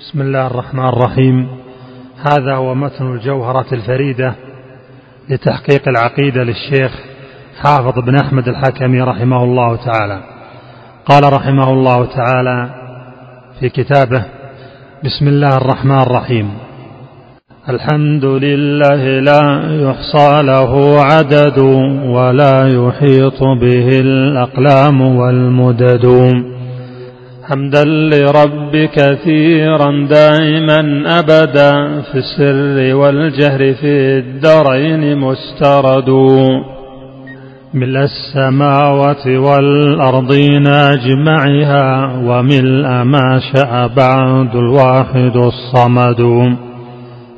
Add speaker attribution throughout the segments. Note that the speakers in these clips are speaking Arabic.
Speaker 1: بسم الله الرحمن الرحيم. هذا هو متن الجوهرة الفريدة لتحقيق العقيدة للشيخ حافظ بن أحمد الحكمي رحمه الله تعالى. قال رحمه الله تعالى في كتابه بسم الله الرحمن الرحيم. الحمد لله لا يحصى له عدد ولا يحيط به الأقلام والمدد. حمدا لرب كثيرا دائما أبدا في السر والجهر في الدارين مسترد. ملء السماوات والأرضين أجمعها وملء ما شاء بعد الواحد الصمد.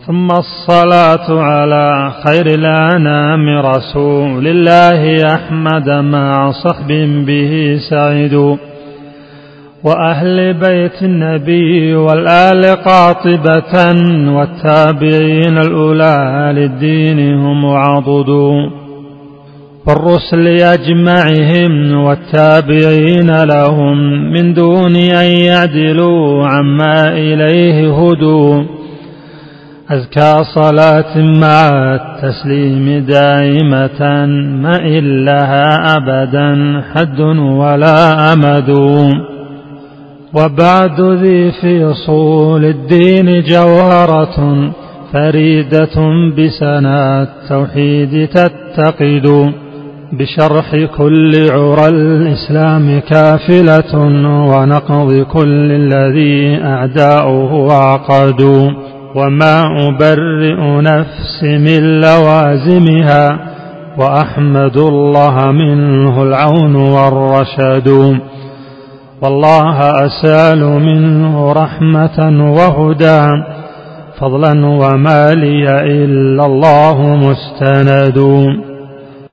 Speaker 1: ثم الصلاة على خير الأنام رسول الله أحمد مع صحب به سعد وأهل بيت النبي والآل قاطبة والتابعين الأولى للدين هم عضدوا. والرسل أجمعهم والتابعين لهم من دون أن يعدلوا عما إليه هدوا. أزكى صلاة مع التسليم دائمة ما إلها أبدا حد ولا أمد. وبعد ذي في أصول الدين جوهرة فريدة بسنا التوحيد تتقد بشرح كل عرى الإسلام كافلة ونقض كل الذي أعداؤه عقدوا وما أبرئ نفسي من لوازمها وأحمد الله منه العون والرشد والله أسأل منه رحمة وهدى فضلا وما لي إلا الله مستند.